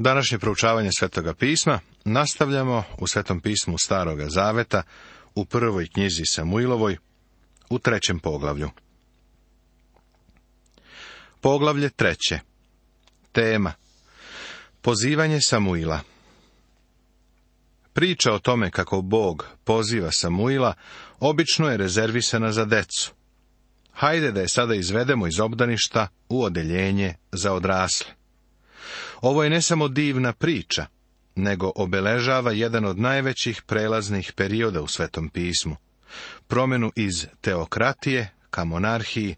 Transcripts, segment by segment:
Današnje proučavanje Svetoga pisma nastavljamo u Svetom pismu Staroga Zaveta u prvoj knjizi Samuilovoj u trećem poglavlju. Poglavlje treće. Tema. Pozivanje Samuila. Priča o tome kako Bog poziva Samuila obično je rezervisana za decu. Hajde da je sada izvedemo iz obdaništa u odeljenje za odrasle. Ovo je ne samo divna priča, nego obeležava jedan od najvećih prelaznih perioda u Svetom pismu. Promjenu iz teokratije ka monarhiji,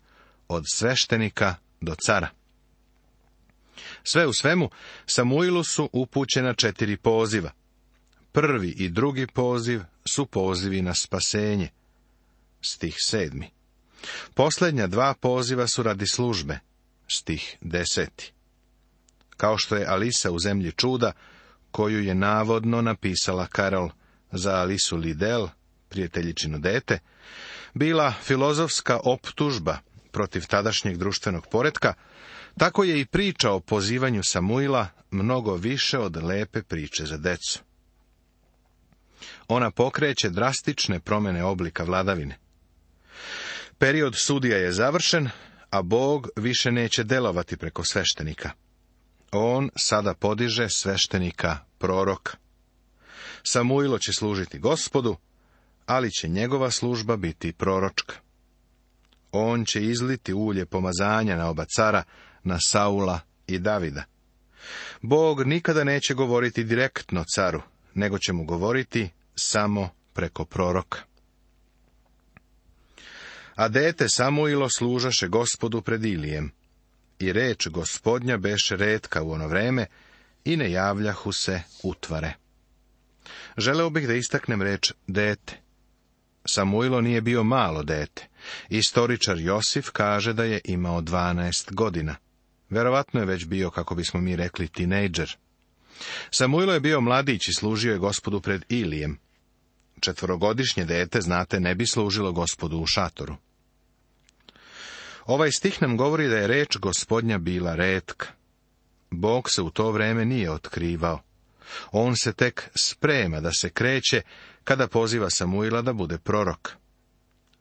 od sveštenika do cara. Sve u svemu, Samuilu su upućena četiri poziva. Prvi i drugi poziv su pozivi na spasenje. Stih sedmi. Posljednja dva poziva su radi službe. Stih deseti kao što je Alisa u zemlji čuda, koju je navodno napisala Karol za Alisu Lidel, prijateljičinu dete, bila filozofska optužba protiv tadašnjeg društvenog poretka, tako je i priča o pozivanju Samuila mnogo više od lepe priče za decu. Ona pokreće drastične promjene oblika vladavine. Period sudija je završen, a Bog više neće delovati preko sveštenika. On sada podiže sveštenika prorok. Samuilo će služiti gospodu, ali će njegova služba biti proročka. On će izliti ulje pomazanja na oba cara, na Saula i Davida. Bog nikada neće govoriti direktno caru, nego će mu govoriti samo preko proroka. A dete Samuilo služaše gospodu pred Ilijem, i reč gospodnja beše redka u ono vreme i ne javljahu se utvare. Želeo bih da istaknem reč dete. Samuilo nije bio malo dete. Istoričar Josif kaže da je imao 12 godina. Verovatno je već bio, kako bismo mi rekli, tinejdžer. Samuilo je bio mladić i služio je gospodu pred Ilijem. Četvorogodišnje dete, znate, ne bi služilo gospodu u šatoru. Ovaj stih nam govori da je reč gospodnja bila retka. Bog se u to vreme nije otkrivao. On se tek sprema da se kreće kada poziva Samuila da bude prorok.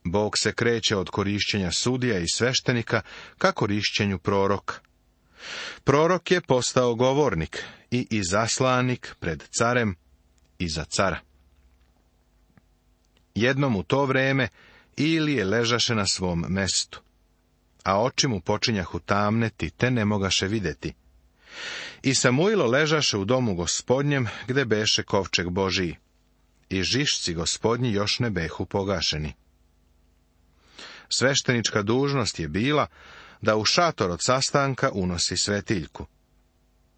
Bog se kreće od korišćenja sudija i sveštenika ka korišćenju proroka. Prorok je postao govornik i izaslanik pred carem i za cara. Jednom u to vreme ili je ležaše na svom mestu a oči mu počinjahu tamneti, te ne mogaše vidjeti. I Samuilo ležaše u domu gospodnjem, gde beše kovčeg Božiji. I žišci gospodnji još ne behu pogašeni. Sveštenička dužnost je bila da u šator od sastanka unosi svetiljku.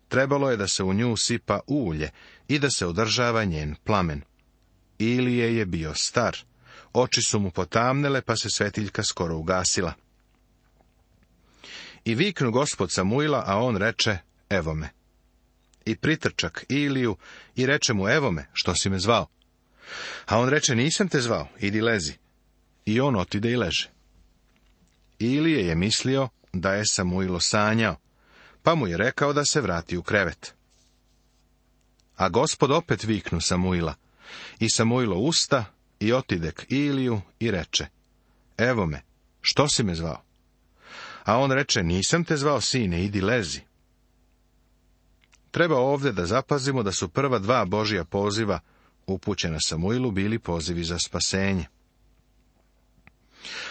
Trebalo je da se u nju sipa ulje i da se održava njen plamen. Ilije je bio star. Oči su mu potamnele, pa se svetiljka skoro ugasila. I viknu gospod Samuila, a on reče, evo me. I pritrčak Iliju i reče mu, evo me, što si me zvao? A on reče, nisam te zvao, idi lezi. I on otide i leže. Ilije je mislio da je Samuilo sanjao, pa mu je rekao da se vrati u krevet. A gospod opet viknu Samuila, i Samuilo usta i otide k Iliju i reče, evo me, što si me zvao? A on reče, nisam te zvao sine, idi lezi. Treba ovdje da zapazimo da su prva dva Božija poziva upućena Samuilu bili pozivi za spasenje.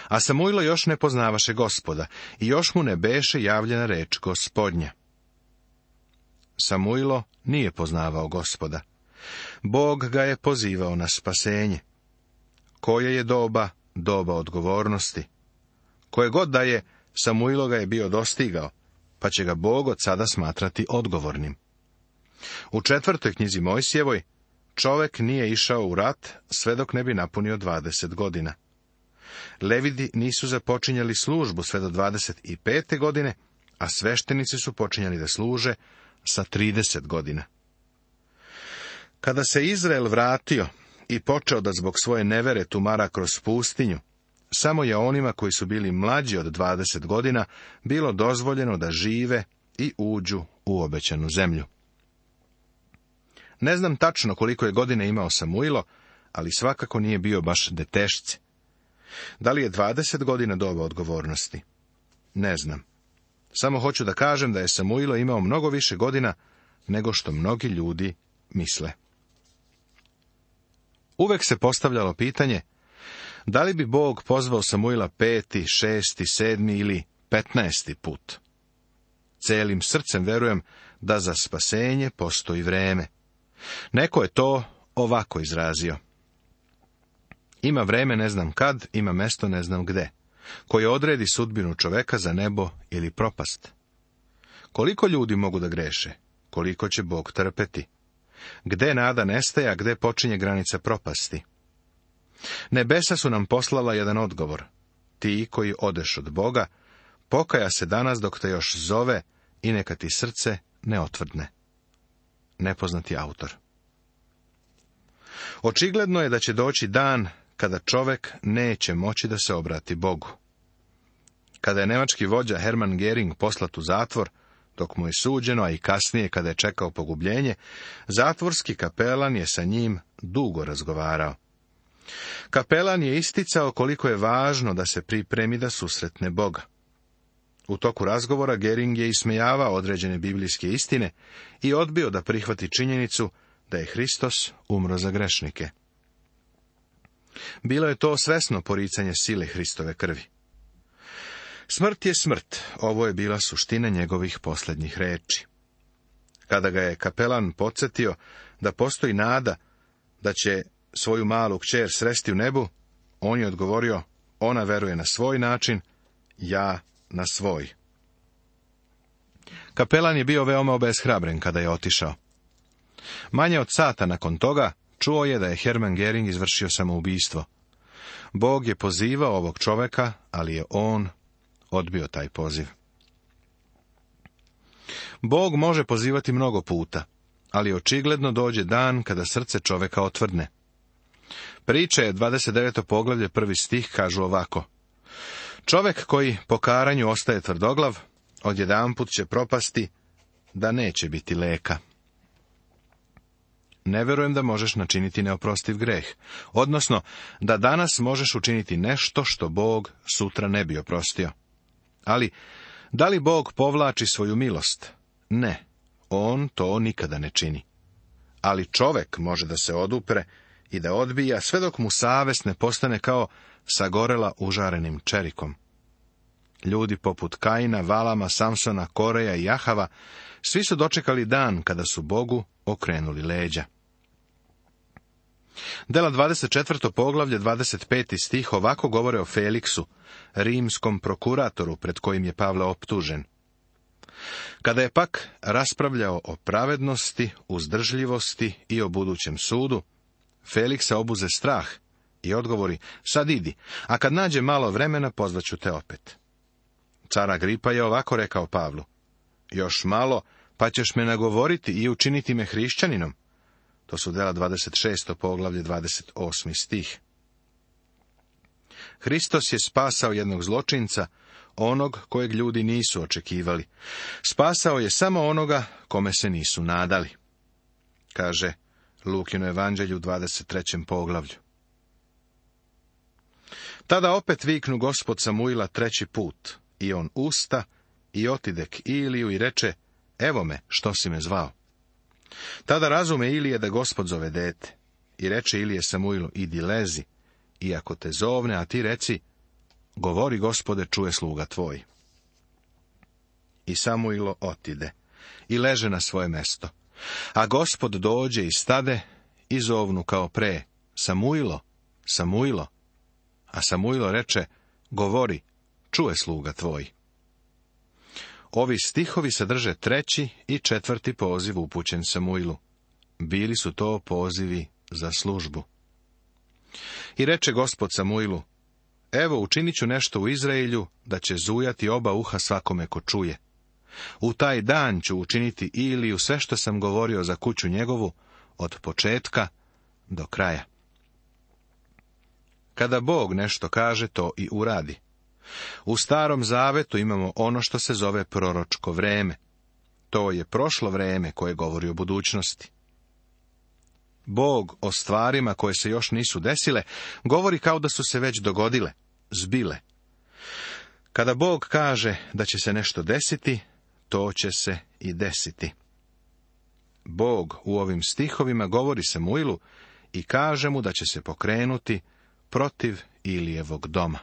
A Samuilo još ne poznavaše gospoda i još mu ne beše javljena reč gospodnja. Samuilo nije poznavao gospoda. Bog ga je pozivao na spasenje. Koje je doba? Doba odgovornosti. Koje god da je, Samuilo ga je bio dostigao, pa će ga Bog od sada smatrati odgovornim. U četvrtoj knjizi Mojsijevoj čovek nije išao u rat sve dok ne bi napunio 20 godina. Levidi nisu započinjali službu sve do 25. godine, a sveštenici su počinjali da služe sa 30 godina. Kada se Izrael vratio i počeo da zbog svoje nevere tumara kroz pustinju, samo je onima koji su bili mlađi od 20 godina bilo dozvoljeno da žive i uđu u obećanu zemlju. Ne znam tačno koliko je godine imao Samuilo, ali svakako nije bio baš detešci. Da li je 20 godina doba odgovornosti? Ne znam. Samo hoću da kažem da je Samuilo imao mnogo više godina nego što mnogi ljudi misle. Uvek se postavljalo pitanje da li bi Bog pozvao Samuila peti, šesti, sedmi ili petnaesti put? Celim srcem verujem da za spasenje postoji vreme. Neko je to ovako izrazio. Ima vreme ne znam kad, ima mesto ne znam gde, koje odredi sudbinu čoveka za nebo ili propast. Koliko ljudi mogu da greše? Koliko će Bog trpeti? Gde nada nestaje, a gde počinje granica propasti? Nebesa su nam poslala jedan odgovor. Ti koji odeš od Boga, pokaja se danas dok te još zove i neka ti srce ne otvrdne. Nepoznati autor. Očigledno je da će doći dan kada čovek neće moći da se obrati Bogu. Kada je nemački vođa Hermann Gering poslat u zatvor, dok mu je suđeno, a i kasnije kada je čekao pogubljenje, zatvorski kapelan je sa njim dugo razgovarao. Kapelan je isticao koliko je važno da se pripremi da susretne Boga. U toku razgovora Gering je ismejavao određene biblijske istine i odbio da prihvati činjenicu da je Hristos umro za grešnike. Bilo je to svesno poricanje sile Hristove krvi. Smrt je smrt, ovo je bila suština njegovih posljednjih reči. Kada ga je kapelan podsjetio da postoji nada da će svoju malu kćer sresti u nebu? On je odgovorio, ona veruje na svoj način, ja na svoj. Kapelan je bio veoma obeshrabren kada je otišao. Manje od sata nakon toga čuo je da je Herman Gering izvršio samoubistvo. Bog je pozivao ovog čoveka, ali je on odbio taj poziv. Bog može pozivati mnogo puta, ali očigledno dođe dan kada srce čoveka otvrdne. Priče je 29. poglavlje prvi stih kažu ovako. Čovek koji po karanju ostaje tvrdoglav, odjedanput će propasti da neće biti leka. Ne verujem da možeš načiniti neoprostiv greh, odnosno da danas možeš učiniti nešto što Bog sutra ne bi oprostio. Ali, da li Bog povlači svoju milost? Ne, on to nikada ne čini. Ali čovek može da se odupre i da odbija sve dok mu savest ne postane kao sagorela užarenim čerikom. Ljudi poput Kaina, Valama, Samsona, Koreja i Jahava, svi su dočekali dan kada su Bogu okrenuli leđa. Dela 24. poglavlje 25. stih ovako govore o Feliksu, rimskom prokuratoru pred kojim je Pavle optužen. Kada je pak raspravljao o pravednosti, uzdržljivosti i o budućem sudu, se obuze strah i odgovori, sad idi, a kad nađe malo vremena pozvaću te opet. Cara Gripa je ovako rekao Pavlu, još malo, pa ćeš me nagovoriti i učiniti me hrišćaninom. To su dela 26. poglavlje 28. stih. Hristos je spasao jednog zločinca, onog kojeg ljudi nisu očekivali. Spasao je samo onoga kome se nisu nadali. Kaže, Lukinu evanđelju u 23. poglavlju. Tada opet viknu gospod Samuila treći put, i on usta, i otide k Iliju i reče, evo me, što si me zvao. Tada razume Ilije da gospod zove dete, i reče Ilije Samuilu, idi lezi, iako te zovne, a ti reci, govori gospode, čuje sluga tvoj. I Samuilo otide, i leže na svoje mesto. A gospod dođe i stade i zovnu kao pre, Samuilo, Samuilo. A Samuilo reče, govori, čuje sluga tvoj. Ovi stihovi sadrže treći i četvrti poziv upućen Samuilu. Bili su to pozivi za službu. I reče gospod Samuilu, evo učinit ću nešto u Izraelju, da će zujati oba uha svakome ko čuje. U taj dan ću učiniti Iliju sve što sam govorio za kuću njegovu, od početka do kraja. Kada Bog nešto kaže, to i uradi. U starom zavetu imamo ono što se zove proročko vreme. To je prošlo vreme koje govori o budućnosti. Bog o stvarima koje se još nisu desile, govori kao da su se već dogodile, zbile. Kada Bog kaže da će se nešto desiti, to će se i desiti. Bog u ovim stihovima govori Samuilu i kaže mu da će se pokrenuti protiv Ilijevog doma.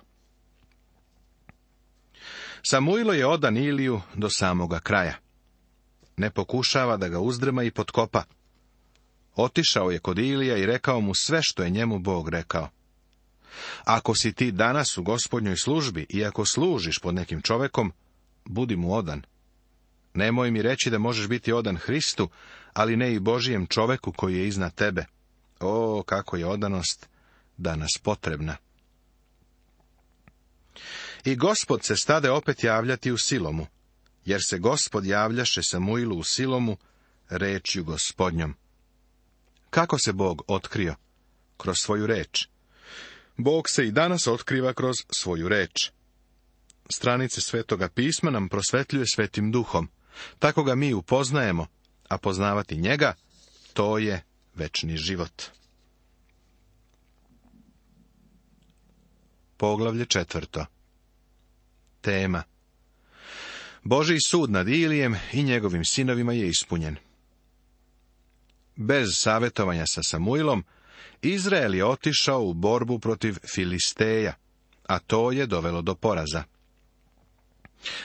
Samuilo je odan Iliju do samoga kraja. Ne pokušava da ga uzdrma i potkopa. Otišao je kod Ilija i rekao mu sve što je njemu Bog rekao. Ako si ti danas u gospodnjoj službi i ako služiš pod nekim čovekom, budi mu odan. Nemoj mi reći da možeš biti odan Hristu, ali ne i Božijem čoveku koji je iznad tebe. O, kako je odanost danas potrebna. I gospod se stade opet javljati u silomu, jer se gospod javljaše Samuilu u silomu, rečju gospodnjom. Kako se Bog otkrio? Kroz svoju reč. Bog se i danas otkriva kroz svoju reč. Stranice Svetoga pisma nam prosvetljuje Svetim duhom. Tako ga mi upoznajemo, a poznavati njega, to je večni život. Poglavlje četvrto. Tema Boži sud nad Ilijem i njegovim sinovima je ispunjen. Bez savjetovanja sa Samuilom, Izrael je otišao u borbu protiv Filisteja, a to je dovelo do poraza.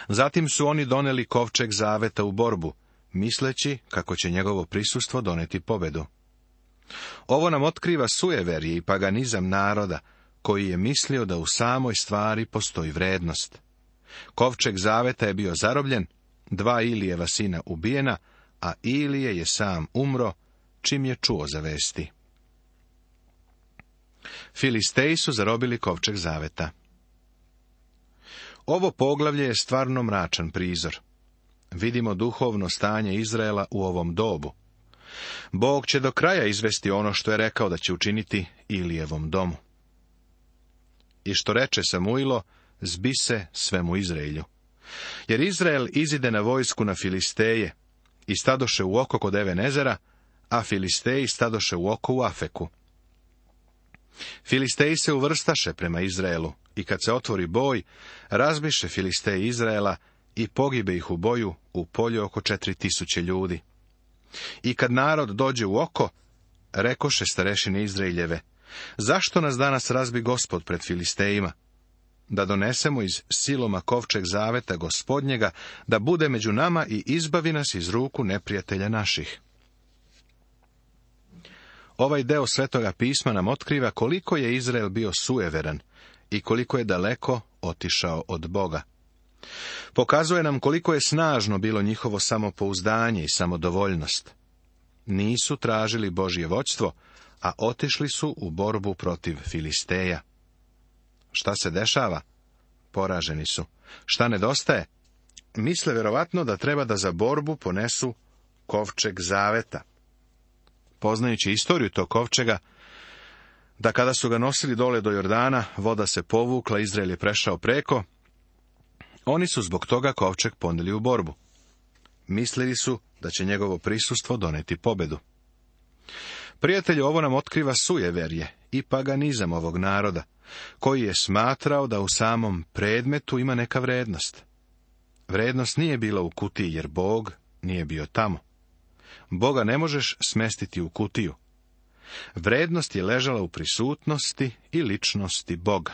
Zatim su oni doneli kovčeg zaveta u borbu, misleći kako će njegovo prisustvo doneti pobedu. Ovo nam otkriva sujeverje i paganizam naroda, koji je mislio da u samoj stvari postoji vrednost. Kovčeg zaveta je bio zarobljen, dva Ilijeva sina ubijena, a Ilije je sam umro, čim je čuo za vesti. Filisteji su zarobili kovčeg zaveta. Ovo poglavlje je stvarno mračan prizor. Vidimo duhovno stanje Izraela u ovom dobu. Bog će do kraja izvesti ono što je rekao da će učiniti Ilijevom domu. I što reče Samuilo, zbi se svemu Izraelju. Jer Izrael izide na vojsku na Filisteje i stadoše u oko kod Evenezera, a Filisteji stadoše u oko u Afeku. Filisteji se uvrstaše prema Izraelu, i kad se otvori boj, razbiše Filisteje Izraela i pogibe ih u boju u polju oko četiri tisuće ljudi. I kad narod dođe u oko, rekoše starešine Izraeljeve, zašto nas danas razbi gospod pred Filistejima? Da donesemo iz siloma kovčeg zaveta gospodnjega, da bude među nama i izbavi nas iz ruku neprijatelja naših. Ovaj deo svetoga pisma nam otkriva koliko je Izrael bio sujeveran, i koliko je daleko otišao od Boga. Pokazuje nam koliko je snažno bilo njihovo samopouzdanje i samodovoljnost. Nisu tražili Božje voćstvo, a otišli su u borbu protiv Filisteja. Šta se dešava? Poraženi su. Šta nedostaje? Misle verovatno da treba da za borbu ponesu kovčeg zaveta. Poznajući istoriju tog kovčega, da kada su ga nosili dole do Jordana, voda se povukla, Izrael je prešao preko, oni su zbog toga kovčeg poneli u borbu. Mislili su da će njegovo prisustvo doneti pobedu. Prijatelj ovo nam otkriva sujeverje i paganizam ovog naroda, koji je smatrao da u samom predmetu ima neka vrednost. Vrednost nije bila u kutiji jer Bog nije bio tamo. Boga ne možeš smestiti u kutiju. Vrednost je ležala u prisutnosti i ličnosti Boga.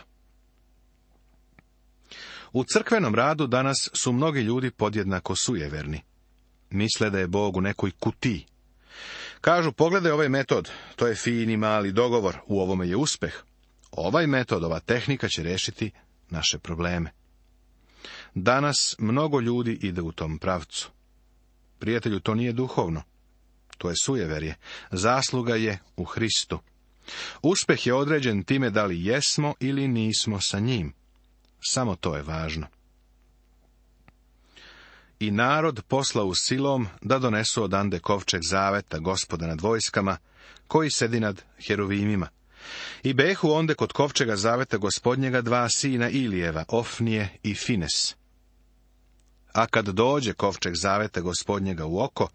U crkvenom radu danas su mnogi ljudi podjednako sujeverni. Misle da je Bog u nekoj kutiji. Kažu, pogledaj ovaj metod, to je fini mali dogovor, u ovome je uspeh. Ovaj metod, ova tehnika će rešiti naše probleme. Danas mnogo ljudi ide u tom pravcu. Prijatelju, to nije duhovno to je sujeverje, zasluga je u Hristu. Uspeh je određen time da li jesmo ili nismo sa njim. Samo to je važno. I narod posla u silom da donesu odande kovčeg zaveta gospoda nad vojskama, koji sedi nad heruvimima. I behu onde kod kovčega zaveta gospodnjega dva sina Ilijeva, Ofnije i Fines. A kad dođe kovčeg zaveta gospodnjega u oko,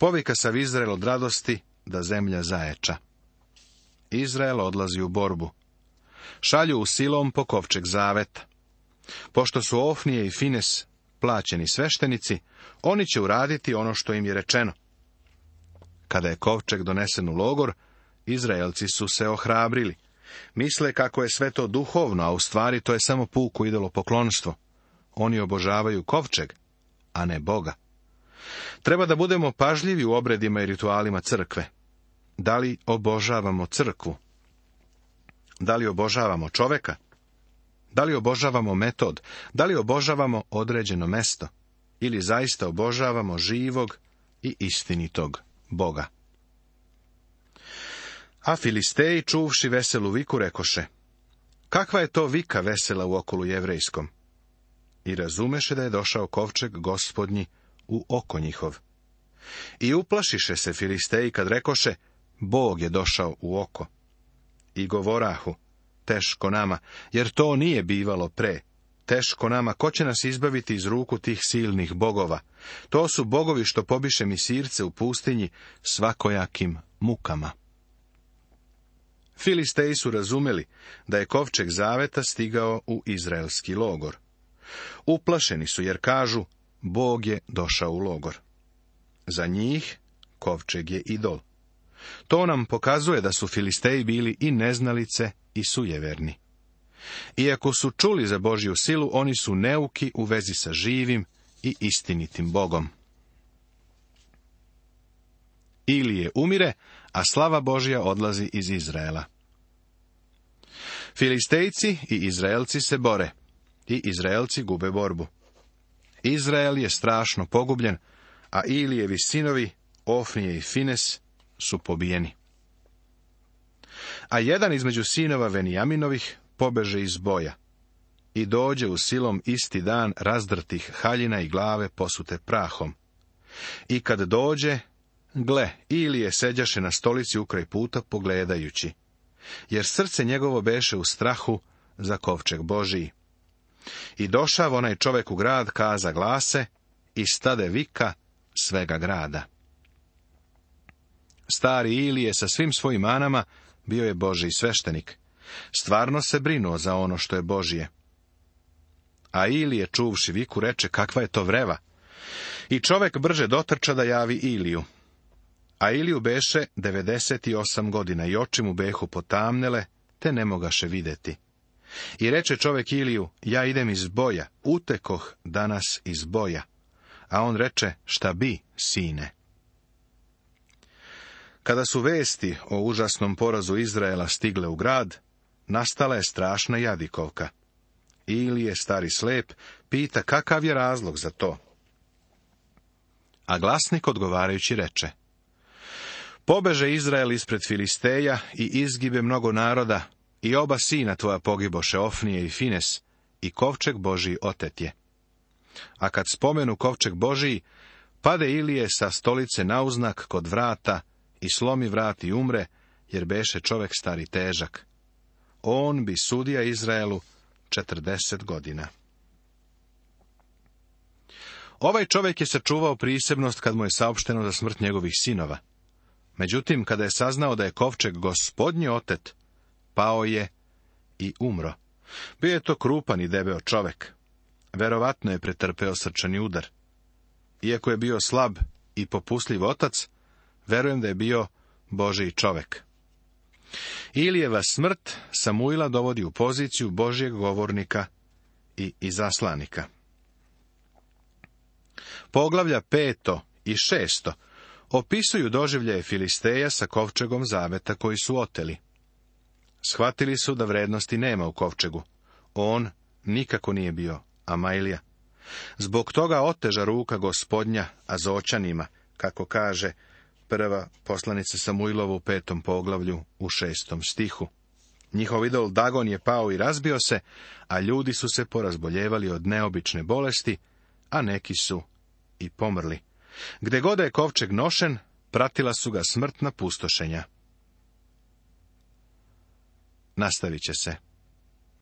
Povika sav Izrael od radosti da zemlja zaječa. Izrael odlazi u borbu. Šalju u silom po kovčeg zaveta. Pošto su Ofnije i Fines plaćeni sveštenici, oni će uraditi ono što im je rečeno. Kada je kovčeg donesen u logor, Izraelci su se ohrabrili. Misle kako je sve to duhovno, a u stvari to je samo puku idolo poklonstvo. Oni obožavaju kovčeg, a ne Boga. Treba da budemo pažljivi u obredima i ritualima crkve. Da li obožavamo crkvu? Da li obožavamo čoveka? Da li obožavamo metod? Da li obožavamo određeno mesto? Ili zaista obožavamo živog i istinitog Boga? A Filisteji, čuvši veselu viku, rekoše, kakva je to vika vesela u okolu jevrejskom? I razumeše da je došao kovčeg gospodnji u oko njihov. I uplašiše se Filisteji kad rekoše, Bog je došao u oko. I govorahu, teško nama, jer to nije bivalo pre. Teško nama, ko će nas izbaviti iz ruku tih silnih bogova? To su bogovi što pobiše mi sirce u pustinji svakojakim mukama. Filisteji su razumeli da je kovčeg zaveta stigao u izraelski logor. Uplašeni su jer kažu, Bog je došao u logor. Za njih kovčeg je idol. To nam pokazuje da su Filisteji bili i neznalice i sujeverni. Iako su čuli za Božju silu, oni su neuki u vezi sa živim i istinitim Bogom. je umire, a slava Božja odlazi iz Izraela. Filistejci i Izraelci se bore i Izraelci gube borbu. Izrael je strašno pogubljen, a Ilijevi sinovi, Ofnije i Fines, su pobijeni. A jedan između sinova Venijaminovih pobeže iz boja i dođe u silom isti dan razdrtih haljina i glave posute prahom. I kad dođe, gle, Ilije seđaše na stolici ukraj puta pogledajući, jer srce njegovo beše u strahu za kovčeg Božiji. I došav onaj čovjek u grad, kaza glase, i stade vika svega grada. Stari Ilije sa svim svojim manama bio je Boži sveštenik. Stvarno se brinuo za ono što je Božije. A Ilije čuvši viku reče kakva je to vreva. I čovjek brže dotrča da javi Iliju. A Iliju beše 98 godina i oči mu behu potamnele, te ne mogaše vidjeti. I reče čovjek Iliju, ja idem iz boja, utekoh danas iz boja. A on reče, šta bi, sine? Kada su vesti o užasnom porazu Izraela stigle u grad, nastala je strašna jadikovka. Ilije, stari slep, pita kakav je razlog za to. A glasnik odgovarajući reče, Pobeže Izrael ispred Filisteja i izgibe mnogo naroda, i oba sina tvoja pogiboše Ofnije i Fines, i kovčeg Božiji otet je. A kad spomenu kovčeg Božiji, pade Ilije sa stolice nauznak kod vrata i slomi vrat i umre, jer beše čovjek stari težak. On bi sudija Izraelu četrdeset godina. Ovaj čovjek je sačuvao prisebnost kad mu je saopšteno za smrt njegovih sinova. Međutim, kada je saznao da je kovčeg gospodnji otet, pao je i umro. Bio je to krupan i debeo čovek. Verovatno je pretrpeo srčani udar. Iako je bio slab i popusljiv otac, verujem da je bio Božiji čovek. Ilijeva smrt Samuila dovodi u poziciju Božjeg govornika i izaslanika. Poglavlja peto i šesto opisuju doživljaje Filisteja sa kovčegom zaveta koji su oteli. Shvatili su da vrednosti nema u kovčegu. On nikako nije bio amailija Zbog toga oteža ruka gospodnja Azočanima, kako kaže prva poslanica Samuilova u petom poglavlju u šestom stihu. Njihov idol Dagon je pao i razbio se, a ljudi su se porazboljevali od neobične bolesti, a neki su i pomrli. Gde god je kovčeg nošen, pratila su ga smrtna pustošenja nastavit će se.